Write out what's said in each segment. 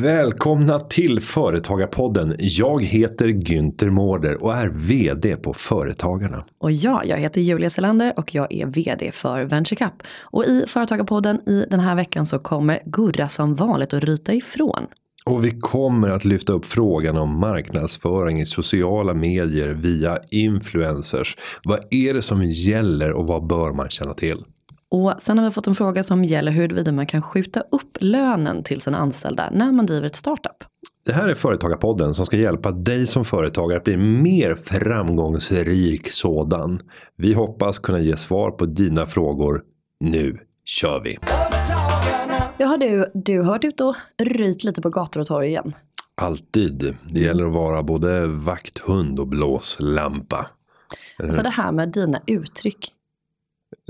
Välkomna till Företagarpodden. Jag heter Günther Mårder och är VD på Företagarna. Och ja, jag heter Julia Selander och jag är VD för VentureCap. Och i Företagarpodden i den här veckan så kommer Gurra som vanligt att ryta ifrån. Och vi kommer att lyfta upp frågan om marknadsföring i sociala medier via influencers. Vad är det som gäller och vad bör man känna till? Och sen har vi fått en fråga som gäller huruvida man kan skjuta upp lönen till sina anställda när man driver ett startup. Det här är Företagarpodden som ska hjälpa dig som företagare att bli mer framgångsrik sådan. Vi hoppas kunna ge svar på dina frågor. Nu kör vi! Ja du, du har varit ute och ryt lite på gator och torg igen. Alltid. Det gäller att vara både vakthund och blåslampa. Alltså det här med dina uttryck.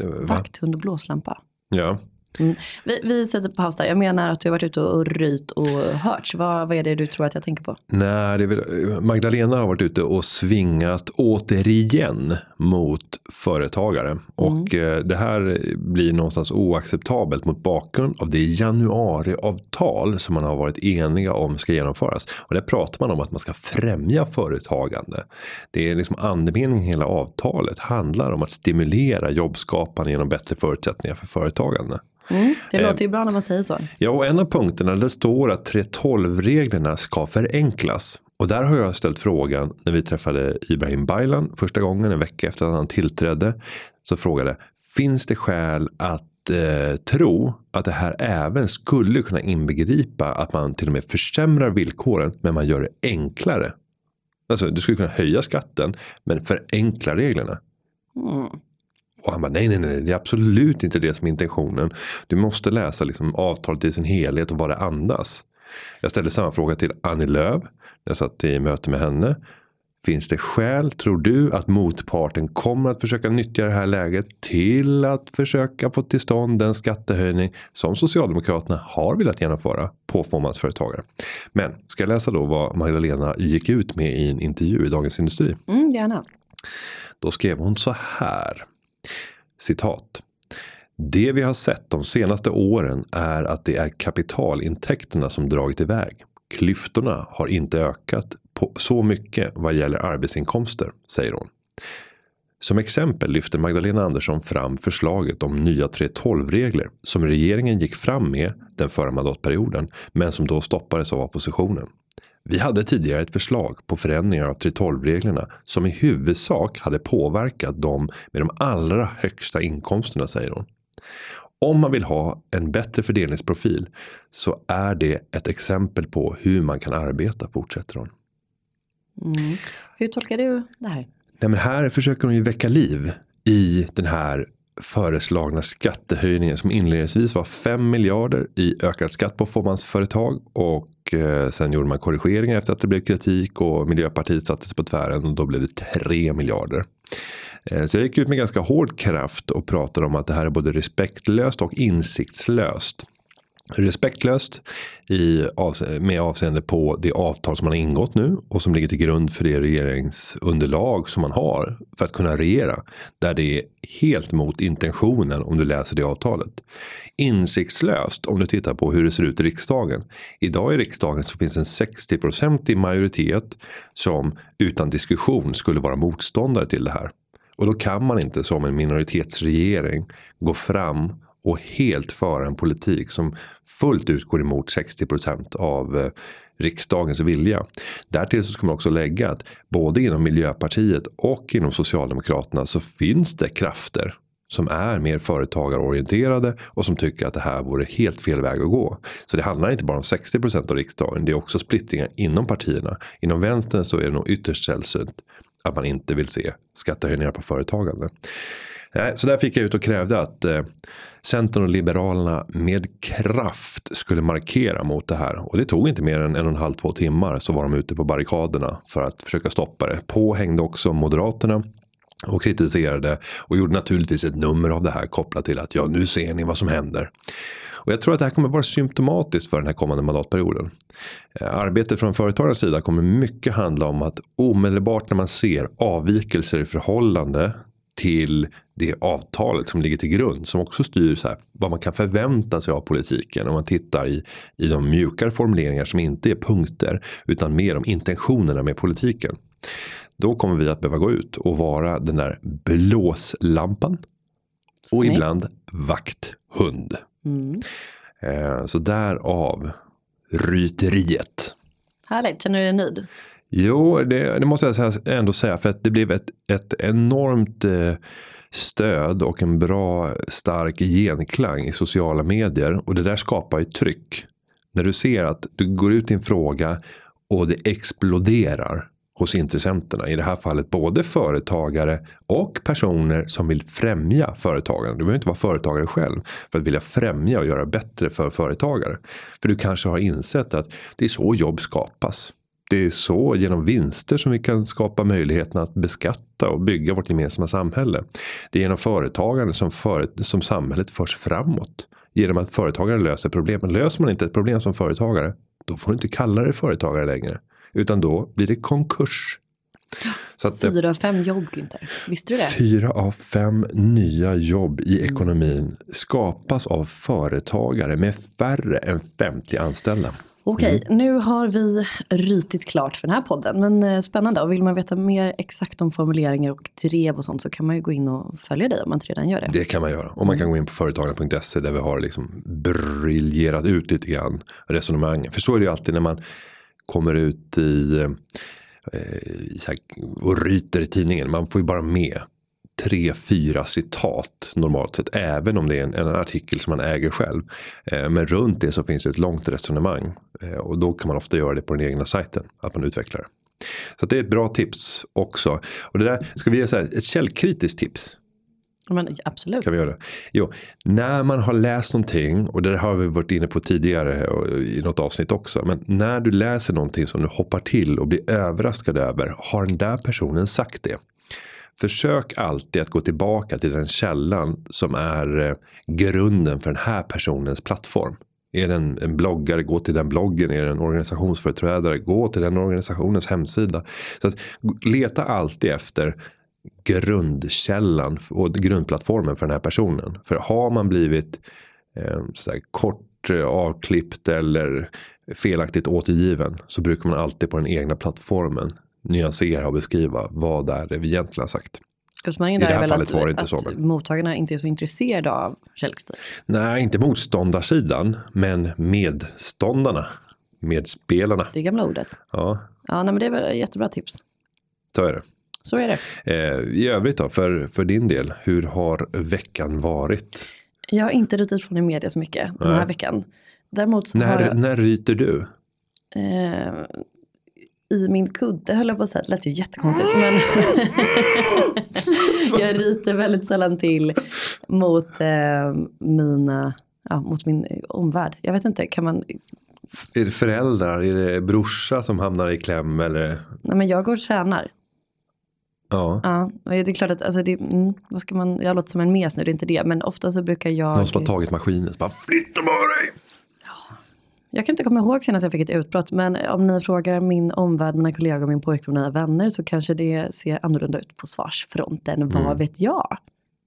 Va? Vakthund och blåslampa. Ja. Mm. Vi, vi sätter paus där. Jag menar att du har varit ute och ryt och hörts. Vad, vad är det du tror att jag tänker på? Nej, det är väl, Magdalena har varit ute och svingat återigen mot företagare. Och eh, det här blir någonstans oacceptabelt mot bakgrund av det januariavtal som man har varit eniga om ska genomföras. Och där pratar man om att man ska främja företagande. Det är liksom andemeningen i hela avtalet handlar om att stimulera jobbskapande genom bättre förutsättningar för företagande. Mm, det låter ju bra när man säger så. Ja, och en av punkterna där står att 3.12-reglerna ska förenklas. Och där har jag ställt frågan när vi träffade Ibrahim Baylan första gången en vecka efter att han tillträdde. Så frågade, finns det skäl att eh, tro att det här även skulle kunna inbegripa att man till och med försämrar villkoren men man gör det enklare. Alltså du skulle kunna höja skatten men förenkla reglerna. Mm. Och han bara nej, nej, nej, det är absolut inte det som är intentionen. Du måste läsa liksom avtalet i sin helhet och vad det andas. Jag ställde samma fråga till Annie Lööf. Jag satt i möte med henne. Finns det skäl, tror du, att motparten kommer att försöka nyttja det här läget till att försöka få till stånd den skattehöjning som Socialdemokraterna har velat genomföra på fåmansföretagare? Men ska jag läsa då vad Magdalena gick ut med i en intervju i Dagens Industri? Mm, gärna. Då skrev hon så här. Citat. Det vi har sett de senaste åren är att det är kapitalintäkterna som dragit iväg. Klyftorna har inte ökat på så mycket vad gäller arbetsinkomster, säger hon. Som exempel lyfter Magdalena Andersson fram förslaget om nya 3.12-regler som regeringen gick fram med den förra mandatperioden men som då stoppades av oppositionen. Vi hade tidigare ett förslag på förändringar av 3.12-reglerna som i huvudsak hade påverkat dem med de allra högsta inkomsterna, säger hon. Om man vill ha en bättre fördelningsprofil så är det ett exempel på hur man kan arbeta, fortsätter hon. Mm. Hur tolkar du det här? Nej, men här försöker hon ju väcka liv i den här föreslagna skattehöjningen som inledningsvis var 5 miljarder i ökad skatt på fåmansföretag och eh, sen gjorde man korrigeringar efter att det blev kritik och Miljöpartiet sattes på tvären och då blev det 3 miljarder. Eh, så jag gick ut med ganska hård kraft och pratade om att det här är både respektlöst och insiktslöst. Respektlöst i, med avseende på det avtal som man har ingått nu och som ligger till grund för det regeringsunderlag som man har för att kunna regera. Där det är helt mot intentionen om du läser det avtalet. Insiktslöst om du tittar på hur det ser ut i riksdagen. Idag i riksdagen så finns en 60-procentig majoritet som utan diskussion skulle vara motståndare till det här. Och då kan man inte som en minoritetsregering gå fram och helt föra en politik som fullt ut går emot 60% av eh, riksdagens vilja. Därtill så ska man också lägga att både inom Miljöpartiet och inom Socialdemokraterna så finns det krafter som är mer företagarorienterade och som tycker att det här vore helt fel väg att gå. Så det handlar inte bara om 60% av riksdagen. Det är också splittringar inom partierna. Inom vänstern så är det nog ytterst sällsynt att man inte vill se skattehöjningar på företagande. Eh, så där fick jag ut och krävde att eh, Centern och Liberalerna med kraft skulle markera mot det här. Och det tog inte mer än en och en halv, två timmar så var de ute på barrikaderna för att försöka stoppa det. På hängde också Moderaterna och kritiserade och gjorde naturligtvis ett nummer av det här kopplat till att ja, nu ser ni vad som händer. Och jag tror att det här kommer vara symptomatiskt för den här kommande mandatperioden. Eh, arbetet från företagarnas sida kommer mycket handla om att omedelbart när man ser avvikelser i förhållande till det avtalet som ligger till grund. Som också styr så här, vad man kan förvänta sig av politiken. Om man tittar i, i de mjukare formuleringar som inte är punkter. Utan mer om intentionerna med politiken. Då kommer vi att behöva gå ut och vara den där blåslampan. Och Snyggt. ibland vakthund. Mm. Eh, så därav ryteriet. Härligt, känner du dig nöjd? Jo, det, det måste jag säga- ändå säga för att det blev ett, ett enormt eh, stöd och en bra stark genklang i sociala medier och det där skapar ju tryck. När du ser att du går ut i en fråga och det exploderar hos intressenterna. I det här fallet både företagare och personer som vill främja företagande. Du behöver inte vara företagare själv för att vilja främja och göra bättre för företagare. För du kanske har insett att det är så jobb skapas. Det är så genom vinster som vi kan skapa möjligheten att beskatta och bygga vårt gemensamma samhälle. Det är genom företagande som, för, som samhället förs framåt. Genom att företagare löser problem. Löser man inte ett problem som företagare. Då får du inte kalla dig företagare längre. Utan då blir det konkurs. Att, eh, Fyra av fem jobb Günther. Visste du det? Fyra av fem nya jobb i ekonomin skapas av företagare med färre än 50 anställda. Okej, Mm. nu har vi rytit klart för den här podden. Men eh, spännande. Och vill man veta mer exakt om formuleringar och drev och sånt så kan man ju gå in och följa dig om man inte redan gör det. Det kan man göra. Och man kan gå in på företagarna.se där vi har liksom briljerat ut lite grann resonemangen. För så är det ju alltid när man kommer ut i, eh, här, och ryter i tidningen. Man får ju bara med tre, fyra citat normalt sett. Även om det är en, en artikel som man äger själv. Eh, men runt det så finns det ett långt resonemang. Eh, och då kan man ofta göra det på den egna sajten. Att man utvecklar det. Så det är ett bra tips också. Och det där ska vi ge så här, ett källkritiskt tips. Men, absolut. Kan vi göra det? Jo, när man har läst någonting och det har vi varit inne på tidigare i något avsnitt också. Men när du läser någonting som du hoppar till och blir överraskad över. Har den där personen sagt det? Försök alltid att gå tillbaka till den källan som är eh, grunden för den här personens plattform. Är det en, en bloggare, gå till den bloggen. Är det en organisationsföreträdare, gå till den organisationens hemsida. Så att leta alltid efter grundkällan och grundplattformen för den här personen. För har man blivit eh, sådär, kort eh, avklippt eller felaktigt återgiven så brukar man alltid på den egna plattformen nyansera och beskriva vad är det vi egentligen har sagt. Utmaningen där det är väl att, det inte att så, men- mottagarna inte är så intresserade av källkritik. Nej, inte motståndarsidan, men medståndarna. Medspelarna. Det gamla ordet. Ja, Ja, nej, men det är väl jättebra tips. så är det. Så är det. Eh, I övrigt då, för, för din del, hur har veckan varit? Jag har inte rutit från i media så mycket den Nej. här veckan. Däremot När, jag när ryter du? eh, i min kudde höll jag på att säga, det lät ju jättekonstigt men jag ryter väldigt sällan till mot eh, mina, ja, mot min omvärld. Jag vet inte, kan man, Är det föräldrar? Är det brorsa som hamnar i kläm? Eller? nej men jag går och tränar. Ja. Ja, och det är klart att alltså det, mm, vad ska man, jag låter som en mes nu, det är inte det. Men ofta så brukar jag. Någon som har tagit maskinen. Bara flytta på dig. Jag kan inte komma ihåg senast jag fick ett utbrott. Men om ni frågar min omvärld, mina kollegor, min pojkvän och mina vänner. Så kanske det ser annorlunda ut på svarsfronten. Mm. Vad vet jag?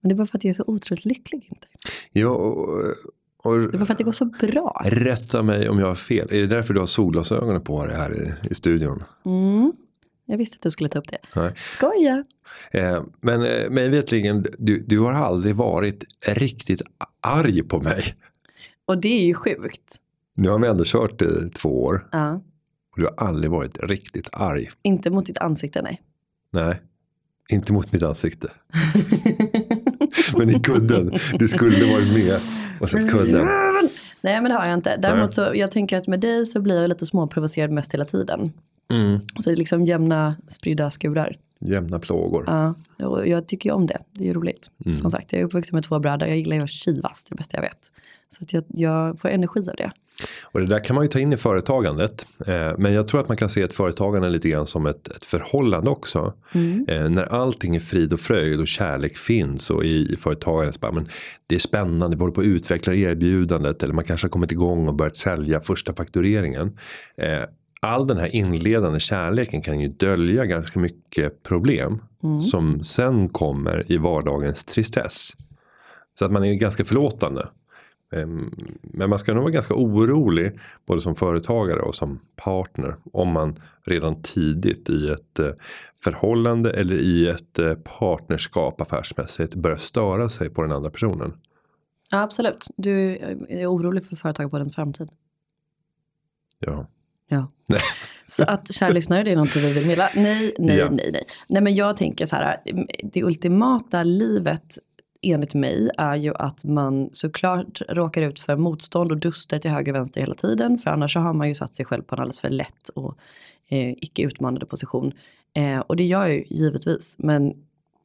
Men det är bara för att jag är så otroligt lycklig. Inte. Ja, och, och, Det bara för att det går så bra. rätta mig om jag har fel. Är det därför du har solglasögonen på dig här i, i studion? Mm. Jag visste att du skulle ta upp det. Nej. Skoja. Eh, men eh, mig vetligen, du, du har aldrig varit riktigt arg på mig. Och det är ju sjukt. Nu har vi ändå kört i två år. Ja. Och du har aldrig varit riktigt arg. Inte mot ditt ansikte, nej. Nej, inte mot mitt ansikte. Men i kudden, du skulle varit med och sett kudden. Nej men det har jag inte. Däremot så jag tänker att med dig så blir jag lite småprovocerad mest hela tiden. Mm. Så det är liksom jämna spridda skurar. Jämna plågor. Ja, och jag tycker ju om det. Det är ju roligt. Mm. Som sagt, jag är uppvuxen med två bröder. Jag gillar ju att kivas, det bästa jag vet. Så att jag, jag får energi av det. Och det där kan man ju ta in i företagandet. Eh, men jag tror att man kan se ett företagande lite grann som ett, ett förhållande också. Eh, när allting är frid och fröjd och kärlek finns och i, i företagandet. Bara, men det är spännande, vi håller på att utveckla erbjudandet. Eller man kanske har kommit igång och börjat sälja första faktureringen. Eh, all den här inledande kärleken kan ju dölja ganska mycket problem. Som sen kommer i vardagens tristess. Så att man är ganska förlåtande. Ehm, Men man ska nog vara ganska orolig både som företagare och som partner om man redan tidigt i ett eh, förhållande eller i ett eh, partnerskap affärsmässigt börjar störa sig på den andra personen. Ja, absolut. Du är orolig för företag på den framtid. Ja. Ja. Så att kära lyssnare, det är någonting vi vill meddela. Nej, nej, Ja. nej, nej. Nej, men jag tänker så här. Det ultimata livet enligt mig är ju att man såklart råkar ut för motstånd och duster till höger och vänster hela tiden. För annars så har man ju satt sig själv på en alldeles för lätt och eh, icke utmanande position. Eh, och det gör jag ju givetvis. Men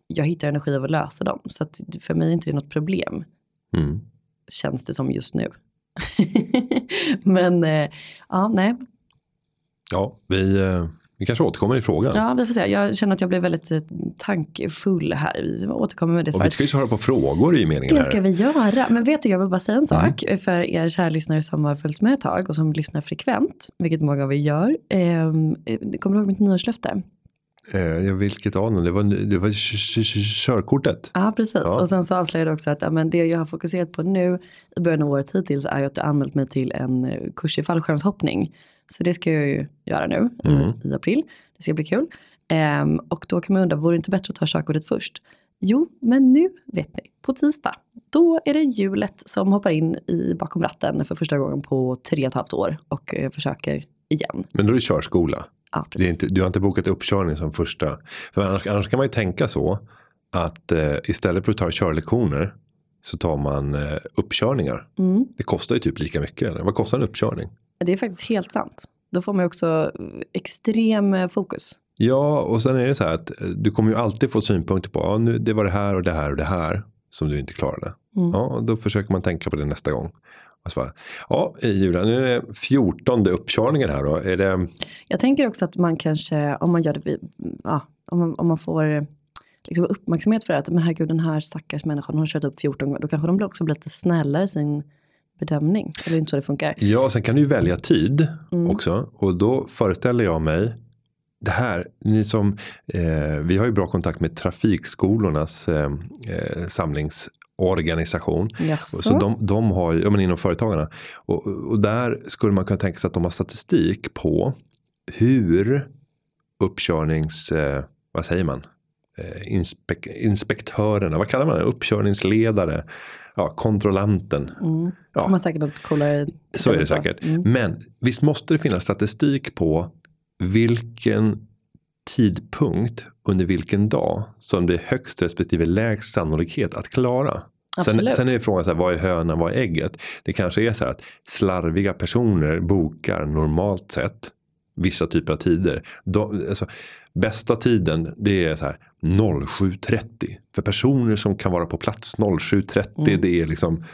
jag hittar energi av att lösa dem. Så att för mig är inte det något problem. Mm. Känns det som just nu. men eh, ja, nej. Ja, vi, eh, vi kanske återkommer i frågan. Ja, vi får se. Jag känner att jag blev väldigt eh, tankfull här. Vi återkommer med det Och vi ska ju svara på frågor i meningen Det här. ska vi göra. Men vet du, jag vill bara säga en Mm. sak för er kära lyssnare som har följt med ett tag och som lyssnar frekvent, vilket många av er gör. Ehm, kommer du ihåg mitt nyårslöfte? Eh, ja, vilket av dem? Det var, det var körkortet. Ja, precis. Ja. Och sen så avslöjade jag också att ja, men det jag har fokuserat på nu i början av året hittills är att jag anmält mig till en eh, kurs i fallskärmshoppning. Så det ska jag ju göra nu i- Mm. i april. Det ska bli kul. Ehm, och då kan man undra, vore det inte bättre att ta körkortet först? Jo, men nu vet ni, på tisdag, då är det hjulet som hoppar in i bakom ratten för första gången på tre och ett halvt år och eh, försöker igen. Men då är det körskola. Ja, Det är precis. inte, du har inte bokat uppkörning som första. För annars, annars kan man ju tänka så. Att eh, istället för att ta körlektioner. Så tar man eh, uppkörningar. Mm. Det kostar ju typ lika mycket. Eller? Vad kostar en uppkörning? Det är faktiskt helt sant. Då får man ju också eh, extrem eh, fokus. Ja, och sen är det så här att du kommer ju alltid få synpunkter på. Ja, nu, det var det här och det här och det här. Som du inte klarade. Mm. Ja, då försöker man tänka på det nästa gång. Och så bara, ja, Julia, nu är det 14 uppkörningen här då. Är det, Jag tänker också att man kanske, om man gör det, ja, om man, om man får liksom uppmärksamhet för det, att men herregud den här stackars människan har kört upp 14 gånger, då kanske de blir också blir lite snällare i sin bedömning. Eller inte så det funkar. Ja, sen kan du ju välja tid Mm. också. Och då föreställer jag mig det här, ni som, eh, vi har ju bra kontakt med trafikskolornas eh, eh, samlingsorganisation. Jaså? Så de, de har ju, ja men inom företagarna. Och, och där skulle man kunna tänka sig att de har statistik på hur uppkörnings, eh, vad säger man? Eh, inspek, inspektörerna, vad kallar man det? Uppkörningsledare, ja, kontrollanten. Mm. Ja. De har säkert något coolare. Så är det säkert. Mm. Men visst måste det finnas statistik på vilken tidpunkt under vilken dag som det är högst respektive lägst sannolikhet att klara. Sen, sen är det frågan så här, vad är hönan, vad är ägget? Det kanske är så här att slarviga personer bokar normalt sett vissa typer av tider. De, alltså, bästa tiden det är så här 07.30. För personer som kan vara på plats 07.30 Mm. det är liksom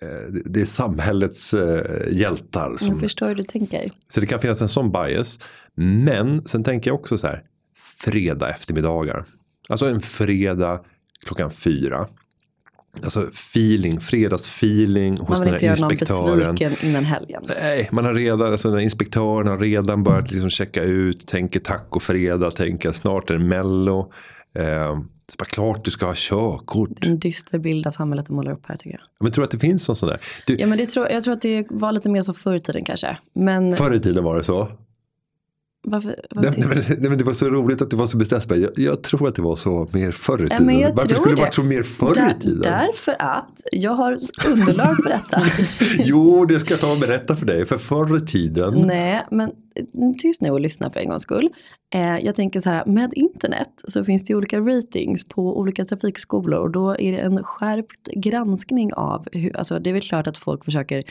eh, det- är samhällets eh, hjältar. Som, Jag förstår hur du tänker. så det kan finnas en sån bias. Men sen tänker jag också så här. Fredag eftermiddagar. Alltså en fredag klockan fyra. Alltså feeling, fredagsfeeling hos Man vill den inte här göra någon inspektören. besviken innan helgen. Nej, man har redan, alltså den här inspektören har redan börjat liksom checka ut, tänker tacofredag, tänker snart är det mello. Eh, så bara klart du ska ha körkort. En dyster bild av samhället du målar upp här tycker jag. Men tror du att det finns någon sån där? Du, Ja men det tror, jag tror att det var lite mer så förr i tiden kanske. Men Förr i tiden var det så. Varför, varför Nej, men, nej, men det var så roligt att du var så bestämd. Jag, jag tror att det var så mer förr i Ja, tiden. jag Varför skulle det varit så mer förr Där- i tiden? Därför att jag har underlag för detta. Jo, det ska jag ta och berätta för dig. För förr i tiden. Nej, men mm, tyst nu och lyssna för en gångs skull. Eh, jag tänker så här, med internet så finns det olika ratings på olika trafikskolor och då är det en skärpt granskning av, hur, alltså det är väl klart att folk försöker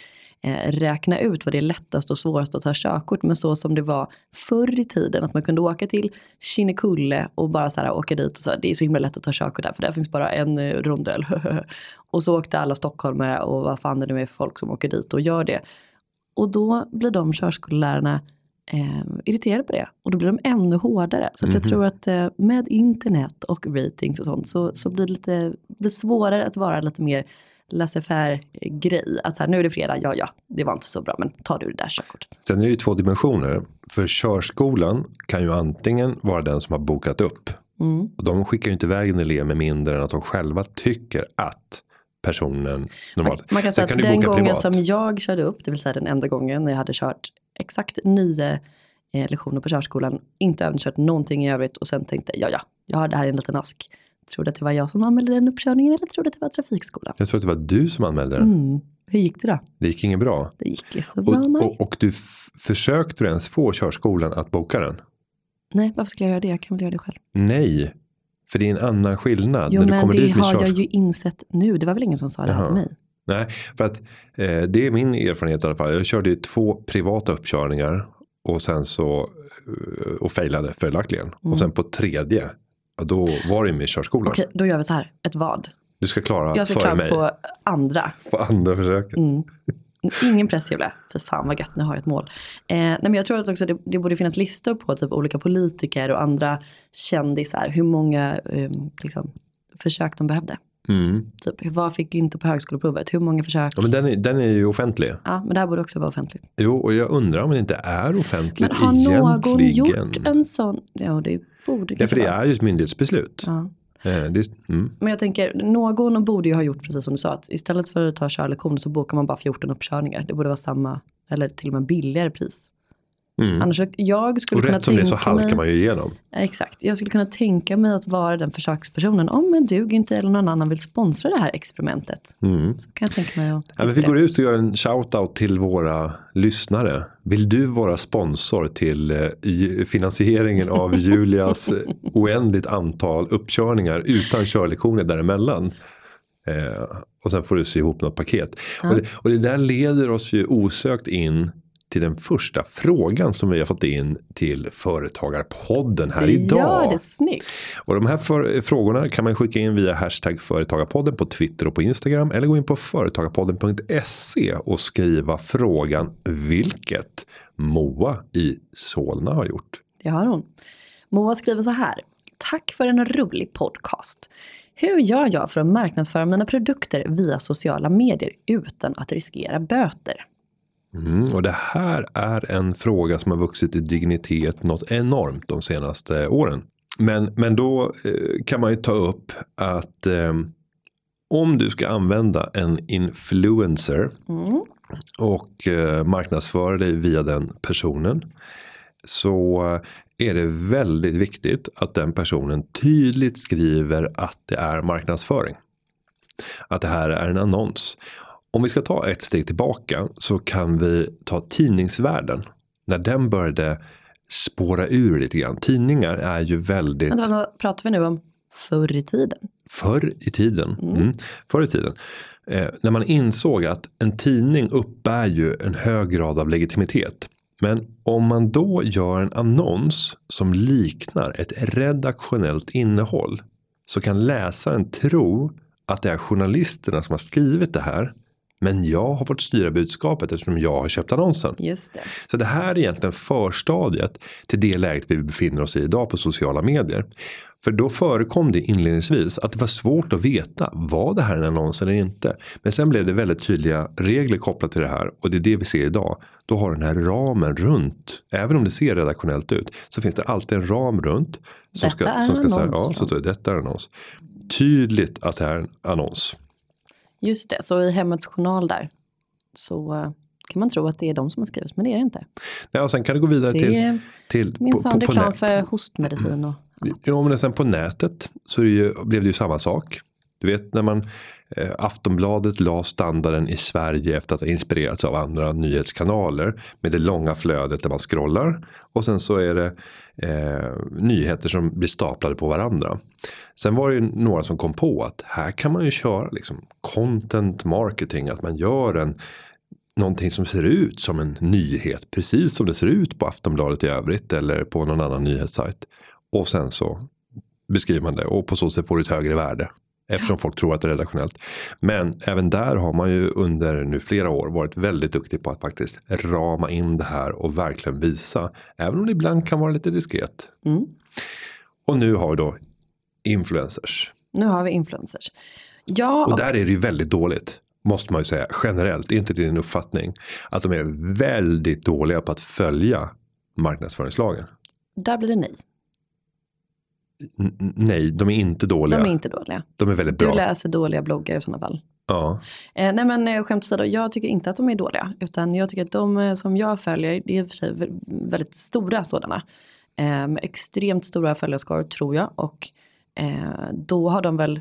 eh, räkna ut vad det är lättast och svårast att ta körkort, men så som det var förr i tiden, att man kunde åka till Kinnekulle och bara så här åka dit och så, det är så himla lätt att ta körkort där, för där finns bara en eh, rondell. och så åkte alla stockholmare och vad fan det nu är för folk som åker dit och gör det. Och då blir de körskollärarna eh, irriterade på det. Och då blir de ännu hårdare. Så att jag Mhm. tror att eh, med internet och ratings och sånt så, så blir det lite blir svårare att vara lite mer laissez-faire grej. Att så här, nu är det fredag, ja ja, det var inte så bra, men tar du det där körkortet. Sen är det ju två dimensioner. För körskolan kan ju antingen vara den som har bokat upp. Mm. Och de skickar ju inte iväg en elev med mindre än att de själva tycker att personen normalt. Man kan Sen säga kan att den gången privat. som jag körde upp, det vill säga den enda gången när jag hade kört exakt nio eh, lektioner på körskolan, inte övningskört någonting i övrigt och sen tänkte ja ja, jag har det här i en liten ask. Tror du att det var jag som anmälde den uppkörningen eller tror du att det var trafikskolan? Jag tror att det var du som anmälde den. Mm. Hur gick det då? Det gick inget bra. Det gick ju så bra, Och, nej. och, och du försökte du ens få körskolan att boka den? Nej, varför skulle jag göra det? Jag kan väl göra det själv. Nej. För det är en annan skillnad. Jo, när du men kommer det dit har jag körskolan. ju insett nu. Det var väl ingen som sa det här till mig. Nej, för att eh, det är min erfarenhet i alla fall. Jag körde ju två privata uppkörningar och sen så eh, och failade följaktligen. Och sen på tredje, då var det med körskolan. Okej, då gör vi så här. Ett vad? Du ska klara Jag ska klara mig på andra. på andra försöket. Mm. Ingen press Julia. Fy fan vad gött, nu har jag ett mål. Eh, nej, men jag tror att också det, det borde finnas listor på typ olika politiker och andra kändisar. Hur många eh, liksom, försök de behövde. Mm. Typ, vad fick inte på högskoleprovet? Hur många försök? Ja, men den, är, den är ju offentlig. Ja, men det här borde också vara offentligt. Jo, och jag undrar om det inte är offentligt Men har någon egentligen. gjort en sån? Ja, det borde Ja, för det är ju ett myndighetsbeslut. Ja. Eh, det, mm. Men jag tänker, någon borde ju ha gjort precis som du sa. Att istället för att ta körlektion så bokar man bara 14 uppkörningar. Det borde vara samma, eller till och med billigare pris. Mm. Annars, jag skulle Och kunna rätt som det så halkar man ju igenom. Ja, Exakt, jag skulle kunna tänka mig att vara den försökspersonen. Om en dug inte eller någon annan vill sponsra det här experimentet. Mm. Så kan jag tänka mig att Ja, men vi går ut och gör en shout-out till våra lyssnare. Vill du vara sponsor till eh, finansieringen av Julias eh, oändligt antal uppkörningar utan körlektioner däremellan? Eh, och sen får du se ihop något paket. Och, det, och det där leder oss ju osökt in till den första frågan som vi har fått in till Företagarpodden här det idag. gör det snyggt. Och de här för, frågorna kan man skicka in via hashtag Företagarpodden på Twitter och på Instagram. Eller gå in på företagarpodden.se och skriva frågan vilket Moa i Solna har gjort. Det har hon. Moa skriver så här. Tack för en rolig podcast. Hur gör jag för att marknadsföra mina produkter via sociala medier utan att riskera böter? Mm, och det här är en fråga som har vuxit i dignitet något enormt de senaste åren. Men, men då eh, kan man ju ta upp att eh, om du ska använda en influencer Mm. och eh, marknadsföra dig via den personen. Så är det väldigt viktigt att den personen tydligt skriver att det är marknadsföring. Att det här är en annons. Om vi ska ta ett steg tillbaka så kan vi ta tidningsvärlden. När den började spåra ur lite grann. Tidningar är ju väldigt Vänta, vänta, pratar vi nu om förr i tiden? Förr i tiden. Mm. Förr i tiden. Eh, när man insåg att en tidning uppbär ju en hög grad av legitimitet. Men om man då gör en annons som liknar ett redaktionellt innehåll. Så kan läsaren tro att det är journalisterna som har skrivit det här. Men jag har fått styra budskapet eftersom jag har köpt annonsen. Just det. Så det här är egentligen förstadiet till det läget vi befinner oss i idag på sociala medier. För då förekom det inledningsvis att det var svårt att veta var det här en annons eller inte. Men sen blev det väldigt tydliga regler kopplat till det här och det är det vi ser idag. Då har den här ramen runt, även om det ser redaktionellt ut, så finns det alltid en ram runt. Som Detta är som ska säga, ja, så står det, detta är en annons. Tydligt att det är en annons. Just det, så i Hemmets Journal där så eh, kan man tro att det är de som har skrivit, men det är det inte. Ja, och sen kan du gå vidare Det till, till minsann reklam för hostmedicin och Ja men sen på nätet så det ju, blev det ju samma sak. Du vet när man eh, Aftonbladet la standarden i Sverige efter att ha inspirerats av andra nyhetskanaler. Med det långa flödet där man scrollar. Och sen så är det eh, nyheter som blir staplade på varandra. Sen var det ju några som kom på att här kan man ju köra liksom content marketing. Att man gör en någonting som ser ut som en nyhet. Precis som det ser ut på Aftonbladet i övrigt. Eller på någon annan nyhetssajt. Och sen så beskriver man det. Och på så sätt får du ett högre värde. Eftersom folk tror att det är redaktionellt. Men även där har man ju under nu flera år varit väldigt duktig på att faktiskt rama in det här och verkligen visa. Även om det ibland kan vara lite diskret. Mm. Och nu har vi då influencers. Nu har vi influencers. Ja, Och där är det ju väldigt dåligt. Måste man ju säga generellt. Är inte det din uppfattning? Att de är väldigt dåliga på att följa marknadsföringslagen. där blir det nej. N- nej, de är inte dåliga. De är inte dåliga. De är väldigt Du bra. läser dåliga bloggar i sådana fall. Ja. Eh, nej men eh, skämt åsido, jag tycker inte att de är dåliga. Utan jag tycker att de eh, som jag följer, det är i och för sig vä- väldigt stora sådana. Eh, med extremt stora följarskaror tror jag. Och eh, då har de väl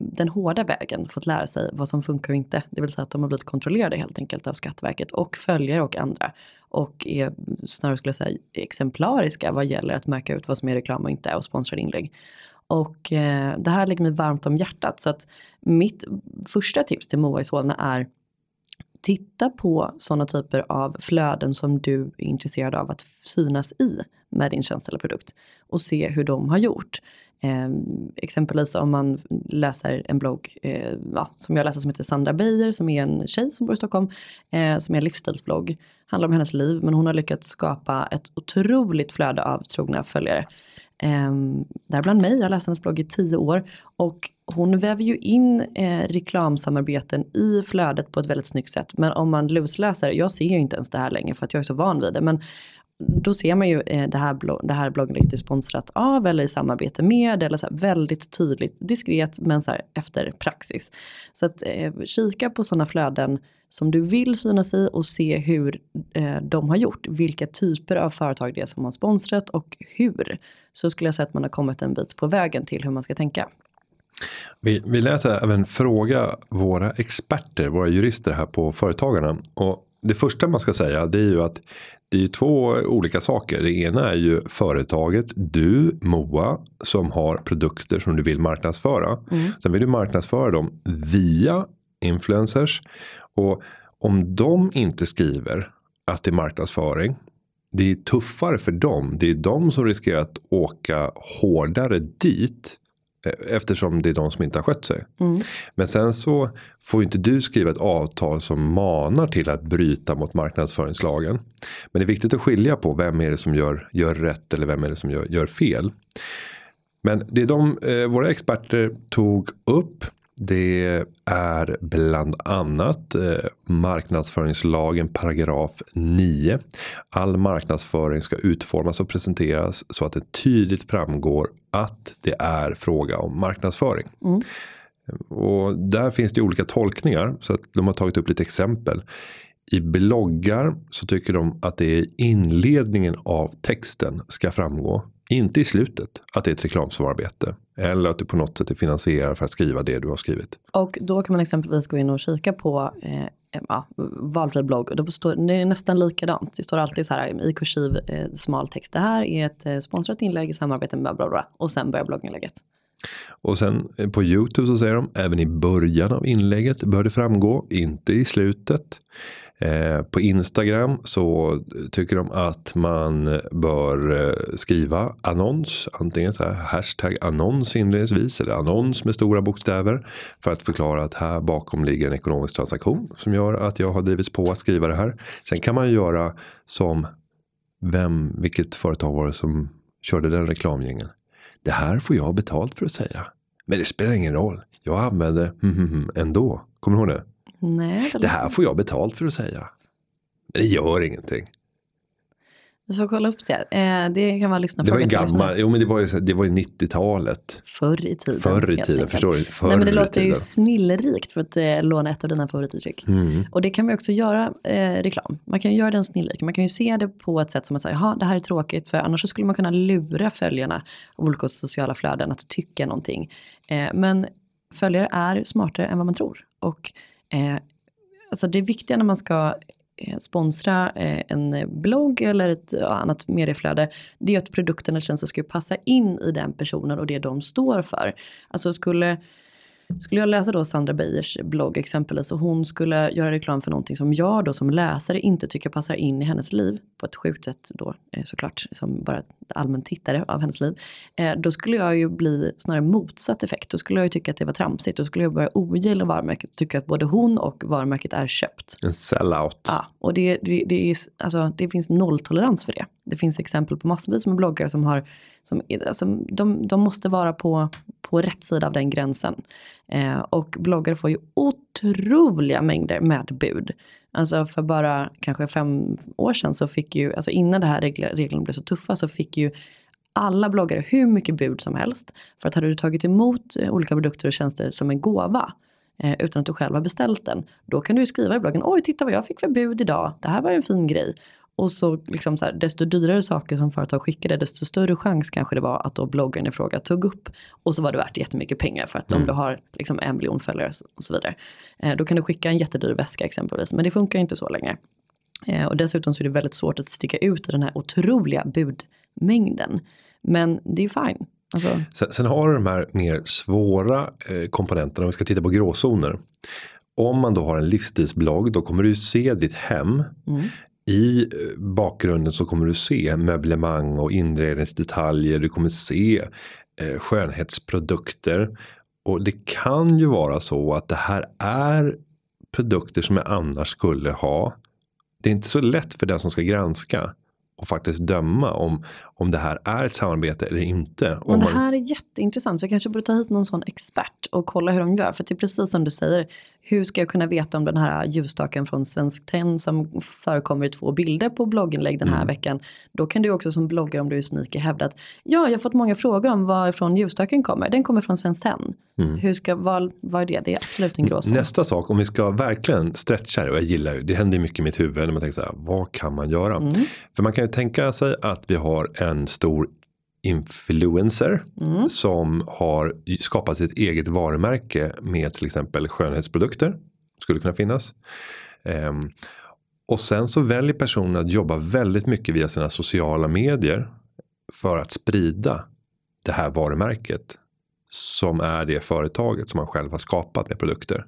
den hårda vägen fått lära sig vad som funkar och inte. Det vill säga att de har blivit kontrollerade helt enkelt av Skatteverket och följare och andra. Och är snarare skulle jag säga exemplariska vad gäller att märka ut vad som är reklam och inte och sponsrade inlägg. Och eh, det här ligger mig varmt om hjärtat. Så att mitt första tips till Moa i Solna är titta på sådana typer av flöden som du är intresserad av att synas i med din tjänst eller produkt och se hur de har gjort. Eh, exempelvis om man läser en blogg eh, ja, som jag läser som heter Sandra Beijer som är en tjej som bor i Stockholm eh, som är en livsstilsblogg. Handlar om hennes liv men hon har lyckats skapa ett otroligt flöde av trogna följare. Eh, däribland mig, jag har läst hennes blogg i tio år och hon väver ju in eh, reklamsamarbeten i flödet på ett väldigt snyggt sätt. Men om man lusläser, jag ser ju inte ens det här längre för att jag är så van vid det. Men då ser man ju eh, det, här blogg, det här är sponsrat av eller i samarbete med eller så här väldigt tydligt diskret men så här efter praxis. Så att eh, kika på sådana flöden som du vill synas i och se hur eh, de har gjort. Vilka typer av företag det är som har sponsrat och hur. Så skulle jag säga att man har kommit en bit på vägen till hur man ska tänka. Vi, vi lät även fråga våra experter, våra jurister här på Företagarna. Och det första man ska säga det är ju att det är ju två olika saker. Det ena är ju företaget, du, Moa, som har produkter som du vill marknadsföra. Sen vill du marknadsföra dem via influencers. Och om de inte skriver att det är marknadsföring. Det är tuffare för dem. Det är de som riskerar att åka hårdare dit. Eh, Eftersom det är de som inte har skött sig. Men sen så får inte du skriva ett avtal som manar till att bryta mot marknadsföringslagen. Men det är viktigt att skilja på vem är det som gör, gör rätt eller vem är det som gör, gör fel. Men det de, eh, våra experter tog upp. Det är bland annat eh, marknadsföringslagen paragraf 9. All marknadsföring ska utformas och presenteras så att det tydligt framgår att det är fråga om marknadsföring. Och där finns det olika tolkningar så att de har tagit upp lite exempel. I bloggar så tycker de att det är inledningen av texten ska framgå. Inte i slutet att det är ett reklamsamarbete. Eller att du på något sätt är finansierad för att skriva det du har skrivit. Och då kan man exempelvis gå in och kika på eh, ja, valfri blogg. Och då står, det är nästan likadant. Det står alltid så här i kursiv eh, smal text. Det här är ett eh, sponsrat inlägg i samarbete med bla bla bla. Och sen börjar blogginlägget. Och sen eh, på Youtube så säger de även i början av inlägget bör det framgå, inte i slutet. Eh, på Instagram så tycker de att man bör eh, skriva annons, antingen så här hashtag annons inledningsvis eller annons med stora bokstäver för att förklara att här bakom ligger en ekonomisk transaktion som gör att jag har drivits på att skriva det här. Sen kan man göra som vem, vilket företag var det som körde den reklamgängen? Det här får jag betalt för att säga. Men det spelar ingen roll. Jag använder hm, ändå. Kommer du ihåg det? Nej, Det här får jag betalt för att säga. Men det gör ingenting. Vi får kolla upp det. Eh, det kan vara lyssna Det var ju gammal, jo men det var ju, det var ju 90-talet. Förr i tiden. Förr i tiden, förstår du? Förr Nej men det låter ju tiden. snillrikt för att eh, låna ett av dina favorituttryck. Mm. Och det kan man ju också göra eh, reklam. Man kan ju göra den snillrik. Man kan ju se det på ett sätt som att säga, jaha det här är tråkigt. För annars skulle man kunna lura följarna av olika sociala flöden att tycka någonting. Eh, men följare är smartare än vad man tror. Och eh, alltså det viktiga när man ska eh, sponsra eh, en blogg eller ett annat medieflöde. Det är att produkten eller tjänsten ska passa in i den personen och det de står för. Alltså skulle skulle jag läsa då Sandra Beijers blogg exempelvis och hon skulle göra reklam för någonting som jag då som läsare inte tycker passar in i hennes liv på ett sjukt sätt då eh, såklart som bara allmän tittare av hennes liv. Eh, då skulle jag ju bli snarare motsatt effekt. Då skulle jag ju tycka att det var tramsigt. Då skulle jag börja ogilla varumärket och tycka att både hon och varumärket är köpt. En sellout. Ja, och det, det, det, är, alltså, det finns nolltolerans för det. Det finns exempel på massvis med bloggare som har, som, alltså, de, de måste vara på, på rätt sida av den gränsen. Eh, och bloggare får ju otroliga mängder med bud. Alltså för bara kanske fem år sedan så fick ju, alltså innan det här reglerna blev så tuffa så fick ju alla bloggare hur mycket bud som helst. För att hade du tagit emot eh, olika produkter och tjänster som en gåva eh, utan att du själv har beställt den. Då kan du ju skriva i bloggen, oj titta vad jag fick för bud idag, det här var ju en fin grej. Och så liksom så här, desto dyrare saker som företag skickade, desto större chans kanske det var att då bloggaren i fråga tog upp. Och så var det värt jättemycket pengar för att mm. om du har liksom en miljon följare och så vidare. Eh, då kan du skicka en jättedyr väska exempelvis, men det funkar inte så länge. Eh, och dessutom så är det väldigt svårt att sticka ut i den här otroliga budmängden. Men det är fine. Alltså... Sen, sen, har du de här mer svåra eh, komponenterna, om vi ska titta på gråzoner. Om man då har en livsstilsblogg då kommer du se ditt hem. Mm. I eh, bakgrunden så kommer du se möblemang och inredningsdetaljer. Du kommer se eh, skönhetsprodukter. Och det kan ju vara så att det här är produkter som jag annars skulle ha. Det är inte så lätt för den som ska granska och faktiskt döma om, om det här är ett samarbete eller inte. Men det här är jätteintressant. Vi kanske borde ta hit någon sån expert och kolla hur de gör. För det är precis som du säger. Hur ska jag kunna veta om den här ljusstaken från Svensk Tenn som förekommer i två bilder på blogginlägg den här mm. veckan. Då kan du också som bloggare om du är sneaky hävda att ja, jag har fått många frågor om varifrån ljusstaken kommer. Den kommer från Svensk Tenn. Mm. Hur ska, vad, vad är det? Det är absolut en gråzon. Nästa sak, om vi ska verkligen stretcha det och jag gillar ju, det händer mycket i mitt huvud när man tänker så här, vad kan man göra? Mm. För man kan ju tänka sig att vi har en stor influencer mm. som har skapat sitt eget varumärke med till exempel skönhetsprodukter. Skulle kunna finnas. Um, och sen så väljer personen att jobba väldigt mycket via sina sociala medier. För att sprida det här varumärket. Som är det företaget som man själv har skapat med produkter.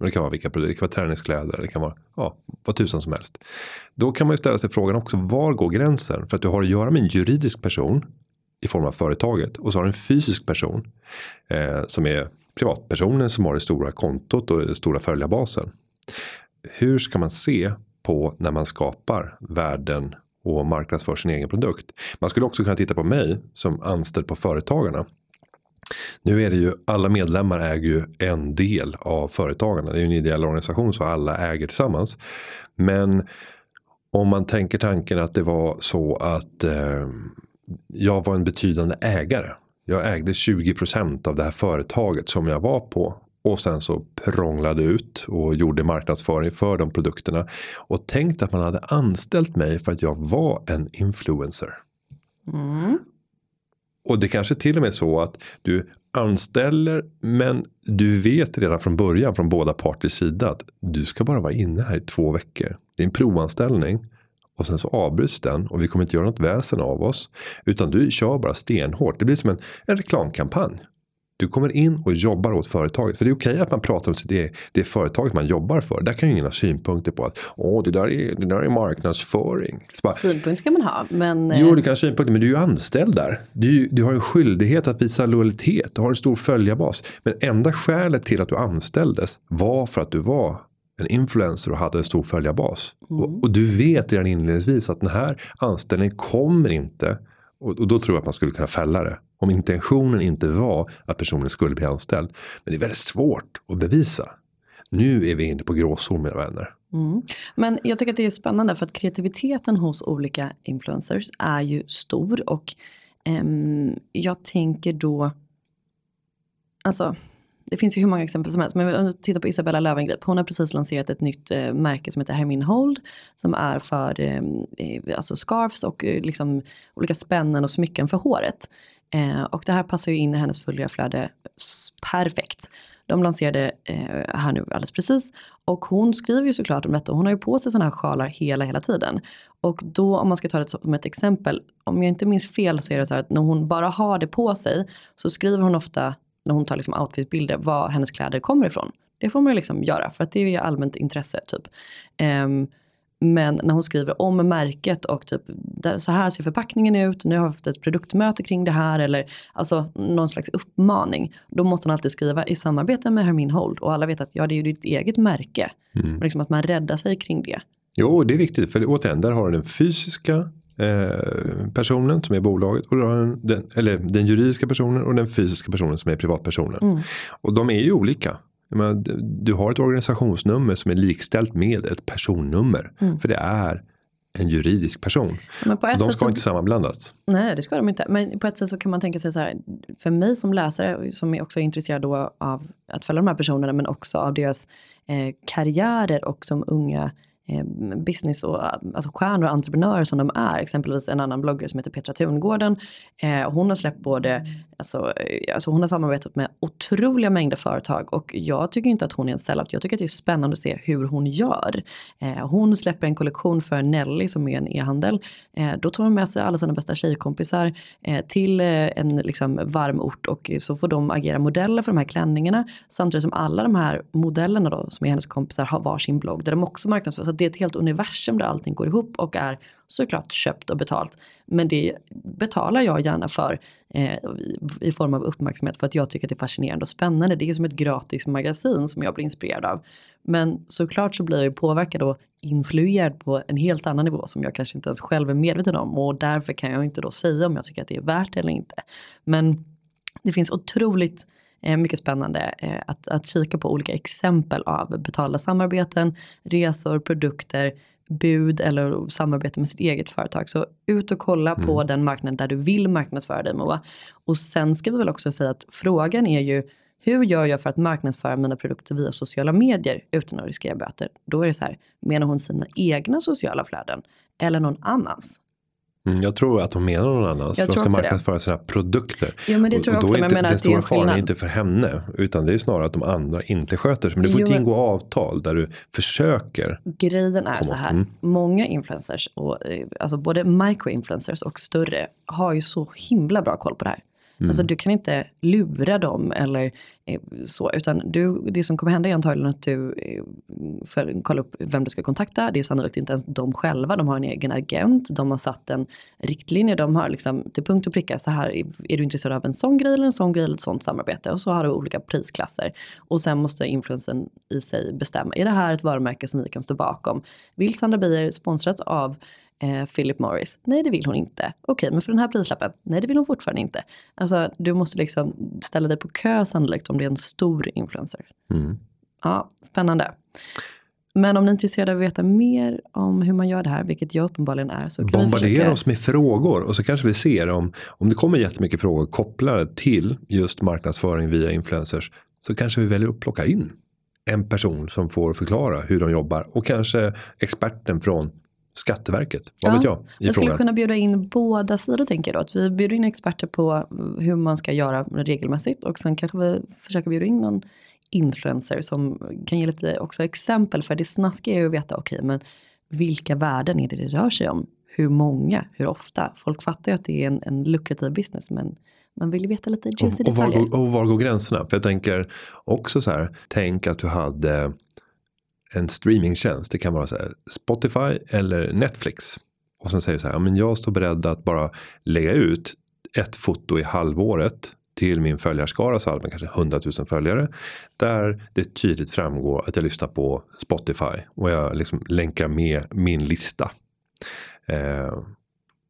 det kan vara vilka produkter, det kan vara träningskläder, det kan vara ja, vad tusan som helst. Då kan man ju ställa sig frågan också, var går gränsen? För att du har att göra med en juridisk person i form av företaget och så har du en fysisk person eh, som är privatpersonen som har det stora kontot och den stora följarbasen. Hur ska man se på när man skapar värden och marknadsför sin egen produkt. Man skulle också kunna titta på mig som anställd på Företagarna. Nu är det ju alla medlemmar äger ju en del av Företagarna. Det är ju en ideell organisation så alla äger tillsammans. Men om man tänker tanken att det var så att eh, jag var en betydande ägare. Jag ägde 20% av det här företaget som jag var på. Och sen så prånglade ut och gjorde marknadsföring för de produkterna. Och tänkte att man hade anställt mig för att jag var en influencer. Mm. Och det kanske till och med är så att du anställer men du vet redan från början från båda parters sida att du ska bara vara inne här i två veckor. Det är en provanställning och sen så avbryts den och vi kommer inte göra något väsen av oss. Utan du kör bara stenhårt. Det blir som en, en reklamkampanj. Du kommer in och jobbar åt företaget. För det är okej att man pratar om det, det företaget man jobbar för. Där kan ju ingen ha synpunkter på att Åh, det, där är, det där är marknadsföring. Bara, synpunkter ska man ha. Men, jo, eh, du kan ha synpunkter men du är ju anställd där. Du, du har en skyldighet att visa lojalitet. Du har en stor följarbas. Men enda skälet till att du anställdes var för att du var en influencer och hade en stor följarbas. Mm. Och, och, du vet redan inledningsvis att den här anställningen kommer inte. Och, och, då tror jag att man skulle kunna fälla det. Om intentionen inte var att personen skulle bli anställd. Men det är väldigt svårt att bevisa. Nu är vi inne på gråzon mina vänner. Mm. Men jag tycker att det är spännande för att kreativiteten hos olika influencers är ju stor. Och um, jag tänker då. Alltså det finns ju hur många exempel som helst. Men om vi tittar på Isabella Löwengrip. Hon har precis lanserat ett nytt eh, märke som heter Hermin Hold. Som är för eh, alltså scarfs och eh, liksom olika spännen och smycken för håret. Eh, och det här passar ju in i hennes följarflöde perfekt. De lanserade eh, här nu alldeles precis. Och hon skriver ju såklart om detta. Hon har ju på sig sådana här sjalar hela, hela tiden. Och då om man ska ta det som ett exempel. Om jag inte minns fel så är det så här att när hon bara har det på sig så skriver hon ofta när hon tar liksom outfitbilder var hennes kläder kommer ifrån. Det får man ju liksom göra för att det är allmänt intresse typ. Um, men när hon skriver om märket och typ så här ser förpackningen ut. Nu har vi haft ett produktmöte kring det här eller alltså någon slags uppmaning. Då måste hon alltid skriva i samarbete med Hermin Hold och alla vet att ja, det är ju ditt eget märke. Mm. liksom att man räddar sig kring det. Jo, det är viktigt för återigen, där har du den fysiska eh, personen som är bolaget. Och den, eller den juridiska personen och den fysiska personen som är privatpersonen. Mm. Och de är ju olika. Menar, du har ett organisationsnummer som är likställt med ett personnummer. Mm. För det är en juridisk person. Men de ska så, inte sammanblandas. Nej, det ska de inte. Men på ett sätt så kan man tänka sig så här. För mig som läsare som är också intresserad då av att följa de här personerna men också av deras eh, karriärer och som unga Eh, business och alltså stjärnor och entreprenörer som de är. Exempelvis en annan bloggare som heter Petra Tungården. Eh, hon har släppt både, alltså, eh, alltså hon har samarbetat med otroliga mängder företag och jag tycker inte att hon är en sellout. Jag tycker att det är spännande att se hur hon gör. Eh, hon släpper en kollektion för Nelly som är en e-handel. Eh, då tar hon med sig alla sina bästa tjejkompisar eh, till eh, en liksom, varm ort och så får de agera modeller för de här klänningarna. Samtidigt som alla de här modellerna då som är hennes kompisar har varsin blogg där de också marknadsför Alltså, det är ett helt universum där allting går ihop och är såklart köpt och betalt. Men det betalar jag gärna för eh, i, i, form av uppmärksamhet för att jag tycker att det är fascinerande och spännande. Det är som ett gratis magasin som jag blir inspirerad av. Men såklart så blir jag påverkad och influerad på en helt annan nivå som jag kanske inte ens själv är medveten om och därför kan jag inte då säga om jag tycker att det är värt det eller inte. Men det finns otroligt Eh, mycket spännande eh, att, att kika på olika exempel av betalda samarbeten, resor, produkter, bud eller samarbete med sitt eget företag. Så ut och kolla mm. på den marknad där du vill marknadsföra dig Moa. Och sen ska vi väl också säga att frågan är ju hur gör jag för att marknadsföra mina produkter via sociala medier utan att riskera böter? Då är det så här, menar hon sina egna sociala flöden eller någon annans? Mm, jag tror att hon menar någon annan. Jag för de ska marknadsföra sina produkter. Jo, men det tror jag också. Inte, men den stora faran är inte för henne. Utan det är snarare att de andra inte sköter sig. Men du får jo, inte ingå avtal där du försöker. Grejen är så här. Mm. Många influencers, och, eh, alltså både microinfluencers och större, har ju så himla bra koll på det här. Mm. Alltså du kan inte lura dem eller eh, så, utan du, det som kommer hända är antagligen att du eh, för, kollar upp vem du ska kontakta. Det är sannolikt inte ens de själva, de har en egen agent, de har satt en riktlinje, de har liksom till punkt och pricka så här, är du intresserad av en sån grej eller en sån grej eller ett sånt samarbete? Och så har du olika prisklasser. Och sen måste influensen i sig bestämma, är det här ett varumärke som vi kan stå bakom? Vill Sandra Beijer sponsrat av eh, Philip Morris? Nej, det vill hon inte. Okej, men för den här prislappen? Nej, det vill hon fortfarande inte. Alltså, du måste liksom ställa dig på kö sannolikt om det är en stor influencer. Mm. Ja, spännande. Men om ni är intresserade av att veta mer om hur man gör det här, vilket jag uppenbarligen är, så kan Bombardera vi försöka... oss med frågor och så kanske vi ser om, om det kommer jättemycket frågor kopplade till just marknadsföring via influencers, så kanske vi väljer att plocka in en person som får förklara hur de jobbar och kanske experten från Skatteverket, vad ja, vet jag? I jag skulle kunna bjuda in båda sidor tänker jag då. Att vi bjuder in experter på hur man ska göra regelmässigt och sen kanske vi försöker bjuda in någon influencer som kan ge lite också exempel. För det snaskiga är ju att veta, okej okay, men vilka värden är det det rör sig om? Hur många? Hur ofta? Folk fattar ju att det är en, en lukrativ business men man vill ju veta lite juicy och, och, var och var går gränserna? För jag tänker också så här, tänk att du hade en streamingtjänst. Det kan vara så här, Spotify eller Netflix. Och sen säger du så här, men jag står beredd att bara lägga ut ett foto i halvåret till min följarskara, så allmänt kanske 100 000 följare. Där det tydligt framgår att jag lyssnar på Spotify och jag liksom länkar med min lista. Eh,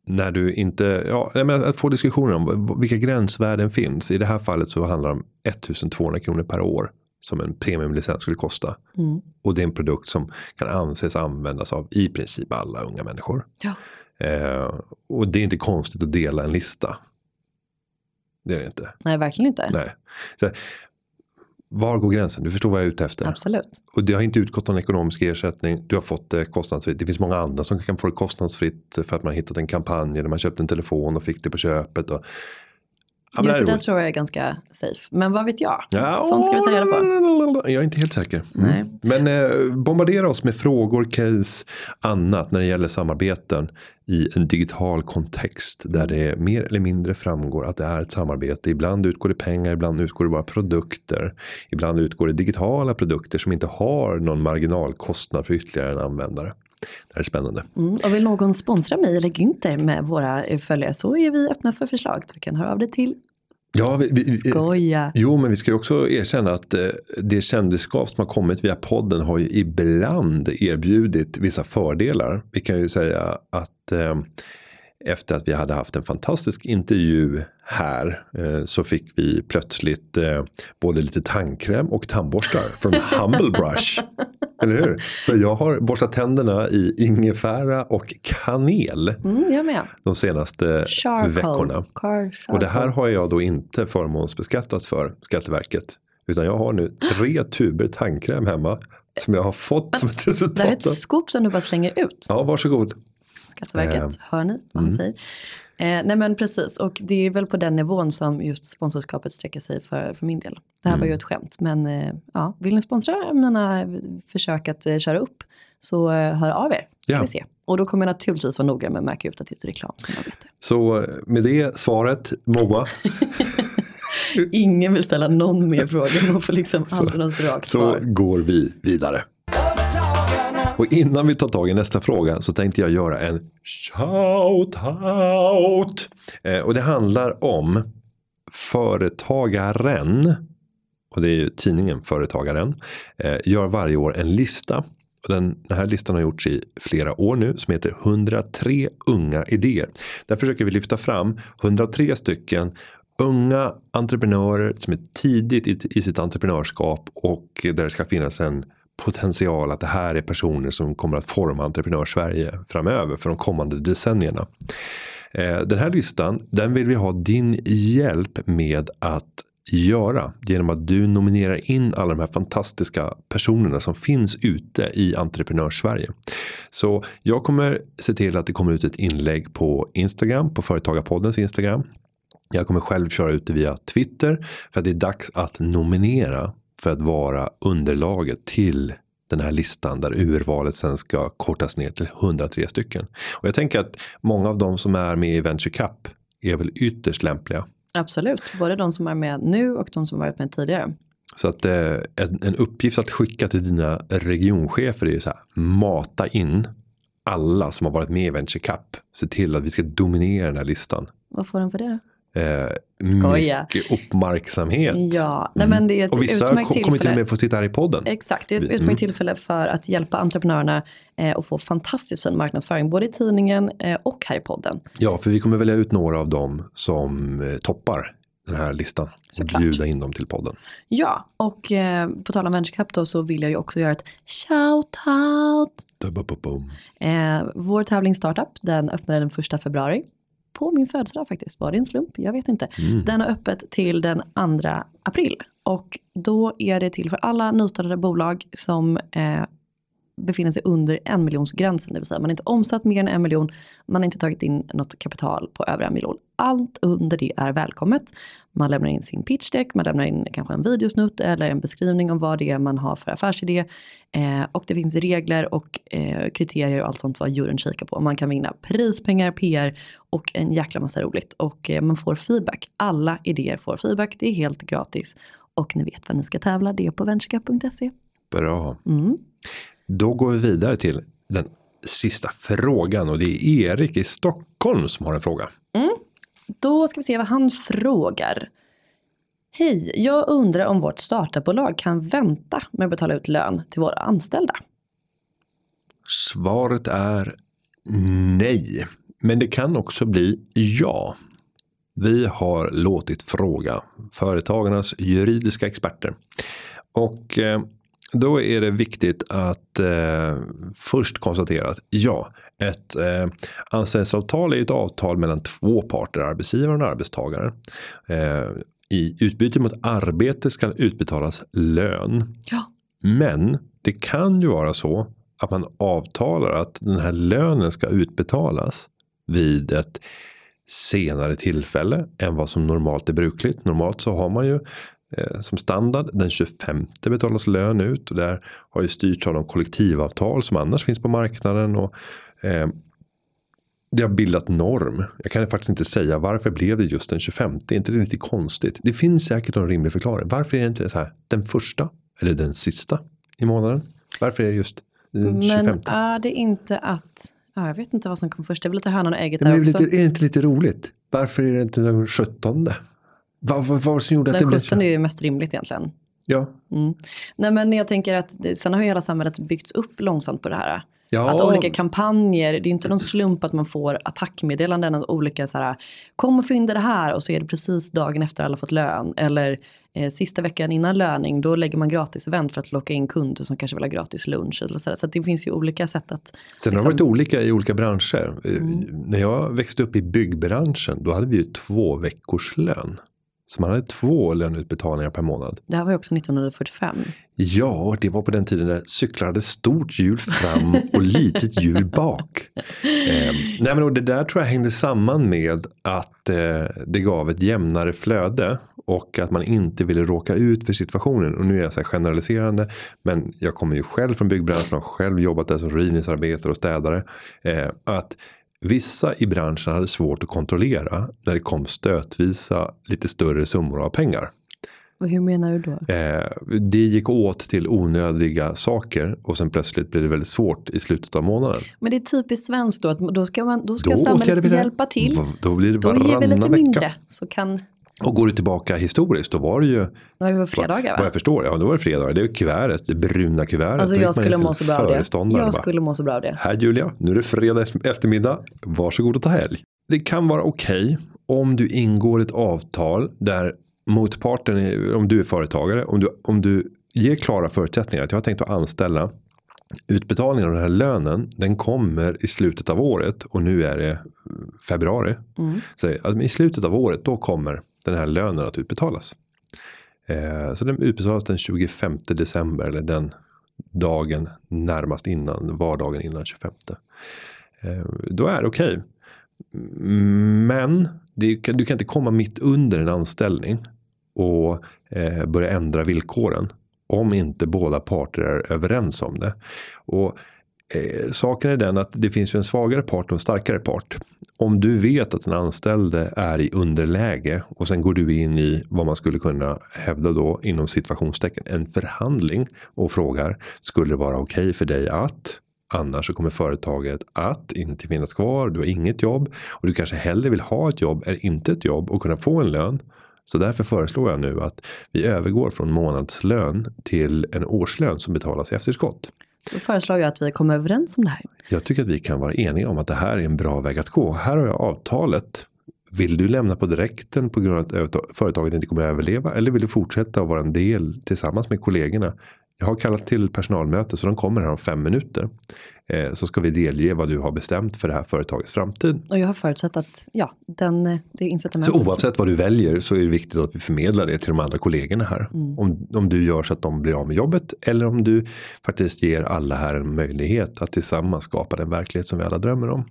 när du inte, ja, men att få diskussioner om vilka gränsvärden finns. I det här fallet så handlar det om 1200 kronor per år som en premiumlicens skulle kosta. Mm. Och det är en produkt som kan anses användas av i princip alla unga människor. Ja. Eh, och det är inte konstigt att dela en lista. Det är det inte. Nej, verkligen inte. Nej. Så, var går gränsen? Du förstår vad jag är ute efter. Absolut. Och det har inte utgått någon ekonomisk ersättning. Du har fått det kostnadsfritt. Det finns många andra som kan få det kostnadsfritt för att man hittat en kampanj eller man köpte en telefon och fick det på köpet. Och Ja, Just det tror jag är ganska safe. Men vad vet jag? Ja, Sånt ska vi ta reda på. Jag är inte helt säker. Mm. Men eh, bombardera oss med frågor, case, annat när det gäller samarbeten i en digital kontext där det mer eller mindre framgår att det är ett samarbete. Ibland utgår det pengar, ibland utgår det bara produkter. Ibland utgår det digitala produkter som inte har någon marginalkostnad för ytterligare en användare. Det här är spännande. Mm, och vill någon sponsra mig eller Günther med våra följare så är vi öppna för förslag. Du kan höra av dig till Ja, vi, vi, Skoja. Jo, men vi ska också erkänna att eh, det kändisskap som har kommit via podden har ju ibland erbjudit vissa fördelar. Vi kan ju säga att eh, efter att vi hade haft en fantastisk intervju här eh, så fick vi plötsligt eh, både lite tandkräm och tandborstar från Humble Brush. Eller hur? Så jag har borstat tänderna i ingefära och kanel Mm, jag med. de senaste Charcoal. veckorna. Car, Och det här har jag då inte förmånsbeskattats för Skatteverket. Utan jag har nu tre tuber tandkräm hemma som jag har fått som ett Det här är resultat. ett skop som du bara slänger ut. Ja, varsågod. Skatteverket, Eh, hör ni vad han säger? Eh, nej men precis, och det är väl på den nivån som just sponsorskapet sträcker sig för, för min del. Det här var ju ett skämt, men eh, ja, vill ni sponsra mina försök att eh, köra upp så eh, hör av er, ska Ja. vi se. Och då kommer jag naturligtvis vara noga med att märka ut att det är ett reklamsamarbete. Så med det svaret, Moa, Ingen vill ställa någon mer frågor, man får liksom aldrig något rakt så svar. går vi vidare. Och innan vi tar tag i nästa fråga så tänkte jag göra en shout-out. Eh, och det handlar om Företagaren, och det är ju tidningen Företagaren, eh, gör varje år en lista. Och den, den här listan har gjorts i flera år nu som heter 103 unga idéer. Där försöker vi lyfta fram 103 stycken unga entreprenörer som är tidigt i, i sitt entreprenörskap och där det ska finnas en potential att det här är personer som kommer att forma entreprenörssverige framöver för de kommande decennierna. Eh, den här listan, den vill vi ha din hjälp med att göra genom att du nominerar in alla de här fantastiska personerna som finns ute i entreprenörssverige. Så jag kommer se till att det kommer ut ett inlägg på Instagram, på Företagarpoddens Instagram. Jag kommer själv köra ut det via Twitter för att det är dags att nominera för att vara underlaget till den här listan där urvalet sen ska kortas ner till 103 stycken. Och jag tänker att många av de som är med i Venture Cup är väl ytterst lämpliga. Absolut, både de som är med nu och de som varit med tidigare. Så att eh, en, en uppgift att skicka till dina regionchefer är ju så här. Mata in alla som har varit med i Venture Cup. Se till att vi ska dominera den här listan. Vad får den för det då? Eh, Skoja. mycket uppmärksamhet. Ja, nej men det är ett Och vissa utmärkt ko- kommer till och tillfälle. med få sitta här i podden. Exakt, det är ett Mm. utmärkt tillfälle för att hjälpa entreprenörerna eh, att få fantastiskt fin marknadsföring, både i tidningen eh, och här i podden. Ja, för vi kommer välja ut några av dem som eh, toppar den här listan. Och Såklart. bjuda in dem till podden. Ja, och eh, på tal om Venture då så vill jag ju också göra ett shout-out. Eh, vår tävling Startup, den öppnade den första februari. På min födelsedag faktiskt, var det en slump? Jag vet inte. Den har öppet till den 2 april. Och då är det till för alla nystartade bolag som eh, befinner sig under en miljonsgränsen. Det vill säga man har inte omsatt mer än en miljon. Man har inte tagit in något kapital på över en miljon. Allt under det är välkommet. Man lämnar in sin pitch deck, man lämnar in kanske en videosnutt eller en beskrivning om vad det är man har för affärsidé. Eh, och det finns regler och eh, kriterier och allt sånt vad juryn kikar på. Man kan vinna prispengar, PR och en jäkla massa roligt. Och eh, man får feedback. Alla idéer får feedback. Det är helt gratis. Och ni vet vad ni ska tävla. Det är på venturecup.se. Bra. Mm. Då går vi vidare till den sista frågan. Och det är Erik i Stockholm som har en fråga. Då ska vi se vad han frågar. Hej, jag undrar om vårt startupbolag kan vänta med att betala ut lön till våra anställda. Svaret är nej. Men det kan också bli ja. Vi har låtit fråga företagarnas juridiska experter. Och eh, då är det viktigt att eh, först konstatera att ja, ett eh, anställningsavtal är ett avtal mellan två parter, arbetsgivaren och arbetstagaren. Eh, I utbyte mot arbete ska utbetalas lön. Ja. Men det kan ju vara så att man avtalar att den här lönen ska utbetalas vid ett senare tillfälle än vad som normalt är brukligt. Normalt så har man ju som standard den 25 betalas lön ut och där har ju styrts av de kollektivavtal som annars finns på marknaden och eh, det har bildat norm. Jag kan faktiskt inte säga varför blev det just den 25. Är inte det lite konstigt? Det finns säkert någon rimlig förklaring. Varför är det inte så här den första eller den sista i månaden? Varför är det just den 25? Men är det inte att, ja, jag vet inte vad som kom först, det är väl lite hönan och ägget Men där det är, också. lite, är det inte lite roligt? Varför är det inte den 17? Vad, vad, vad var det som gjorde att Den det 17 blev är så? ju mest rimligt egentligen. Ja, Mm. Nej men jag tänker att sen har ju hela samhället byggts upp långsamt på det här. Ja. Att olika kampanjer, det är inte någon slump att man får attackmeddelanden av olika så här, kom och fynda det här och så är det precis dagen efter alla fått lön. Eller eh, sista veckan innan löning, då lägger man gratis event för att locka in kunder som kanske vill ha gratis lunch. Eller så så det finns ju olika sätt att... Sen har det varit olika i olika branscher. Eh, När jag växte upp i byggbranschen, då hade vi ju två veckors lön. Så man hade två löneutbetalningar per månad. Det här var ju också 1945. Ja, det var på den tiden när cyklar hade stort hjul fram och litet hjul bak. Eh, nej men och det där tror jag hängde samman med att eh, det gav ett jämnare flöde och att man inte ville råka ut för situationen. Och nu är jag så generaliserande, men jag kommer ju själv från byggbranschen och själv jobbat där som rivningsarbetare och städare. Eh, att Vissa i branschen hade svårt att kontrollera när det kom stötvisa lite större summor av pengar. Och hur menar du då? Eh, det gick åt till onödiga saker och sen plötsligt blev det väldigt svårt i slutet av månaden. Men det är typiskt svenskt då att då ska, man, då ska Då samhället hjälpa till. Då blir det Då ger vi varannan lite vecka. mindre. Så kan, Och går du tillbaka historiskt då var det ju vi på fredagar vad va? jag förstår, ja då var det fredagar. Det är kuvertet, det bruna kuvertet. Alltså jag skulle må så bra av det. Jag bara, skulle må så bra av det. Här Julia, nu är det fredag eftermiddag. Varsågod och ta helg. Det kan vara okej om du ingår ett avtal där motparten, är, om du är företagare, om du, om du ger klara förutsättningar. Att jag har tänkt att anställa. Utbetalningen av den här lönen, den kommer i slutet av året och nu är det februari. Så att i slutet av året, då kommer den här lönen att utbetalas. Eh, så den utbetalas den 25 december eller den dagen närmast innan, vardagen innan 25. Eh, då är det okej. Men det, kan- du kan inte komma mitt under en anställning och eh, börja ändra villkoren. Om inte båda parter är överens om det. Och eh, saken är den att det finns ju en svagare part och en starkare part. Om du vet att den anställde är i underläge och sen går du in i vad man skulle kunna hävda då inom situationstecken en förhandling och frågar skulle det vara okej för dig att Annars så kommer företaget att inte finnas kvar. Du har inget jobb och du kanske hellre vill ha ett jobb än inte ett jobb och kunna få en lön. Så därför föreslår jag nu att vi övergår från månadslön till en årslön som betalas i efterskott. Då föreslår jag att vi kommer överens om det här. Jag tycker att vi kan vara eniga om att det här är en bra väg att gå. Här har jag avtalet. Vill du lämna på direkten på grund av att företaget inte kommer att överleva eller vill du fortsätta att vara en del tillsammans med kollegorna? Jag har kallat till personalmöte så de kommer här om fem minuter. Eh, så ska vi delge vad du har bestämt för det här företagets framtid. Och jag har förutsatt att ja, den, det Så incitamentet. oavsett vad du väljer så är det viktigt att vi förmedlar det till de andra kollegorna här. Om, om du gör så att de blir av med jobbet eller om du faktiskt ger alla här en möjlighet att tillsammans skapa den verklighet som vi alla drömmer om.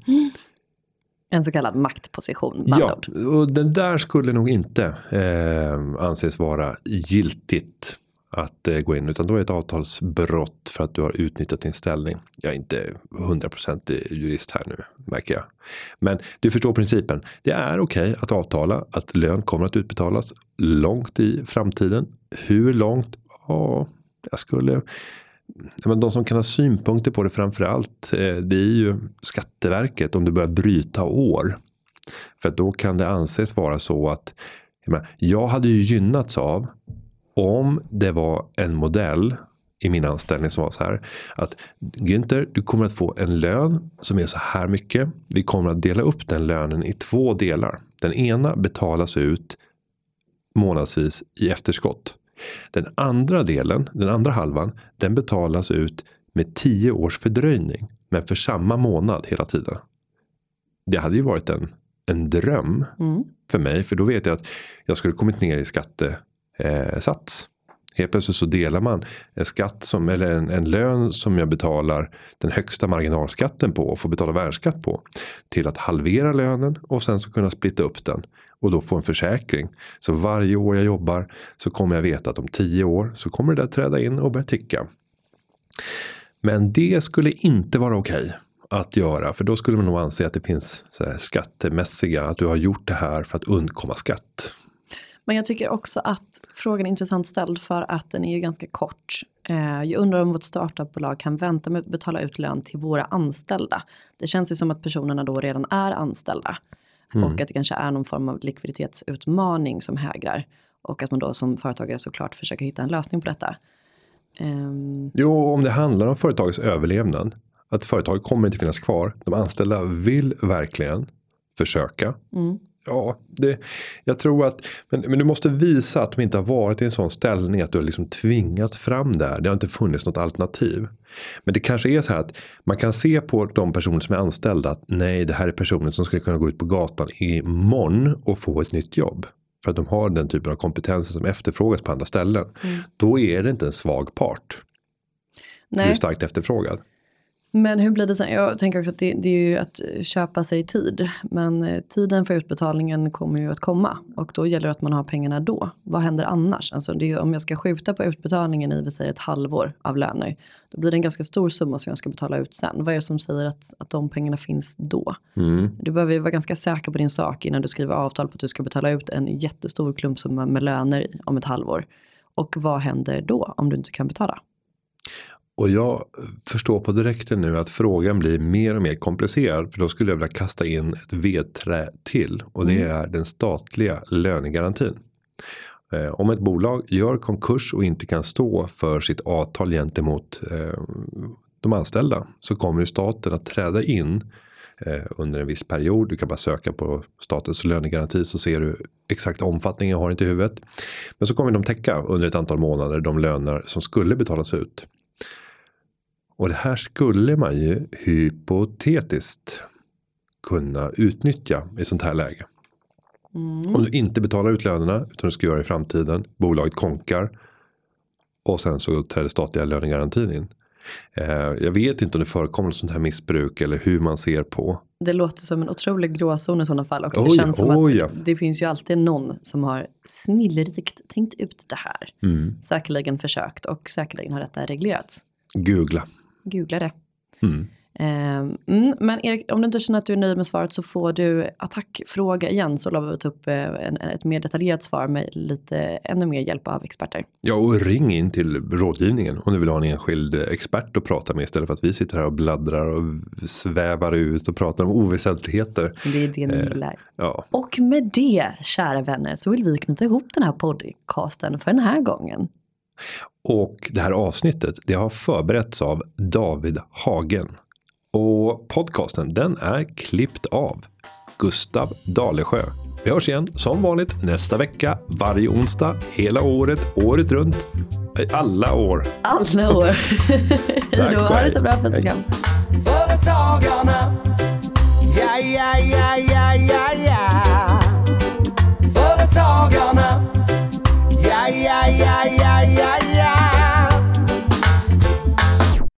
En så kallad maktposition. Ja, och den där skulle nog inte eh, anses vara giltigt att eh, gå in utan då är det ett avtalsbrott för att du har utnyttjat din ställning. Jag är inte 100% jurist här nu märker jag. Men du förstår principen. Det är okej att avtala att lön kommer att utbetalas långt i framtiden. Hur långt? Ja, jag skulle men de som kan ha synpunkter på det framförallt eh, det är ju Skatteverket om du börjar bryta år. För att då kan det anses vara så att jag hade ju gynnats av om det var en modell i min anställning som var så här att Günther, du kommer att få en lön som är så här mycket. Vi kommer att dela upp den lönen i två delar. Den ena betalas ut månadsvis i efterskott. Den andra delen, den andra halvan, den betalas ut med tio års fördröjning. Men för samma månad hela tiden. Det hade ju varit en, en dröm Mm. för mig. För då vet jag att jag skulle kommit ner i skattesats. Eh, sats. Helt plötsligt så delar man en skatt som, eller en, en lön som jag betalar den högsta marginalskatten på och får betala värnskatt på. Till att halvera lönen och sen så kunna splitta upp den. Och då få en försäkring. Så varje år jag jobbar så kommer jag veta att om tio år så kommer det där träda in och börja ticka. Men det skulle inte vara okej att göra. För då skulle man nog anse att det finns så här skattemässiga. Att du har gjort det här för att undkomma skatt. Men jag tycker också att frågan är intressant ställd för att den är ju ganska kort. Eh, Jag undrar om vårt startupbolag kan vänta med att betala ut lön till våra anställda. Det känns ju som att personerna då redan är anställda. Och att det kanske är någon form av likviditetsutmaning som hägrar. Och att man då som företagare såklart försöker hitta en lösning på detta. Ehm, Jo, om det handlar om företagets överlevnad. att företaget kommer inte finnas kvar. De anställda vill verkligen försöka. Mm. Ja, det, jag tror att, men, men du måste visa att de inte har varit i en sån ställning att du har liksom tvingat fram det här. Det har inte funnits något alternativ. Men det kanske är så här att man kan se på de personer som är anställda att nej, det här är personer som skulle kunna gå ut på gatan imorgon och få ett nytt jobb. För att de har den typen av kompetenser som efterfrågas på andra ställen. Mm. Då är det inte en svag part. För du är Nej. starkt efterfrågad. Men hur blir det sen? Jag tänker också att det, det är ju att köpa sig tid. Men eh, tiden för utbetalningen kommer ju att komma. Och då gäller det att man har pengarna då. Vad händer annars? Alltså är om jag ska skjuta på utbetalningen i vi säger ett halvår av löner. Då blir det en ganska stor summa som jag ska betala ut sen. Vad är det som säger att, att de pengarna finns då? Mm. Du behöver ju vara ganska säker på din sak innan du skriver avtal på att du ska betala ut en jättestor klumpsumma med löner om ett halvår. Och vad händer då om du inte kan betala? Och jag förstår på direkten nu att frågan blir mer och mer komplicerad. För då skulle jag vilja kasta in ett vedträ till. Och det är den statliga lönegarantin. Eh, om ett bolag gör konkurs och inte kan stå för sitt avtal gentemot eh, de anställda. Så kommer staten att träda in eh, under en viss period. Du kan bara söka på statens lönegaranti så ser du exakt omfattning. Jag har inte i huvudet. Men så kommer de täcka under ett antal månader de löner som skulle betalas ut. Och det här skulle man ju hypotetiskt kunna utnyttja i sånt här läge. Om du inte betalar ut lönerna utan du ska göra det i framtiden. Bolaget konkar. Och sen så träder statliga lönegarantin in. Eh, jag vet inte om det förekommer sånt här missbruk eller hur man ser på. Det låter som en otrolig gråzon i sådana fall. Och det Oj, känns som oj, att ja. det finns ju alltid någon som har snillrikt tänkt ut det här. Mm. Säkerligen försökt och säkerligen har detta reglerats. Googla. Googla det. Mm. Ehm, mm, men Erik, om du inte känner att du är nöjd med svaret så får du attackfråga igen så lovar vi ta upp eh, en, ett mer detaljerat svar med lite ännu mer hjälp av experter. Ja, och ring in till rådgivningen om du vill ha en enskild expert att prata med istället för att vi sitter här och bladdrar och svävar ut och pratar om oväsentligheter. Det är det ni Eh. gillar. Ja, Och med det, kära vänner, så vill vi knyta ihop den här podcasten för den här gången. Och det här avsnittet det har förberetts av David Hagen. Och podcasten den är klippt av Gustav Dalesjö. Vi hörs igen som vanligt nästa vecka, varje onsdag, hela året, året runt. Alla år. Alla år. Hej då, ha det så bra. Puss. Företagarna, ja, ja, ja, ja, ja, ja. Företagarna, ja, ja, ja, ja, ja, ja.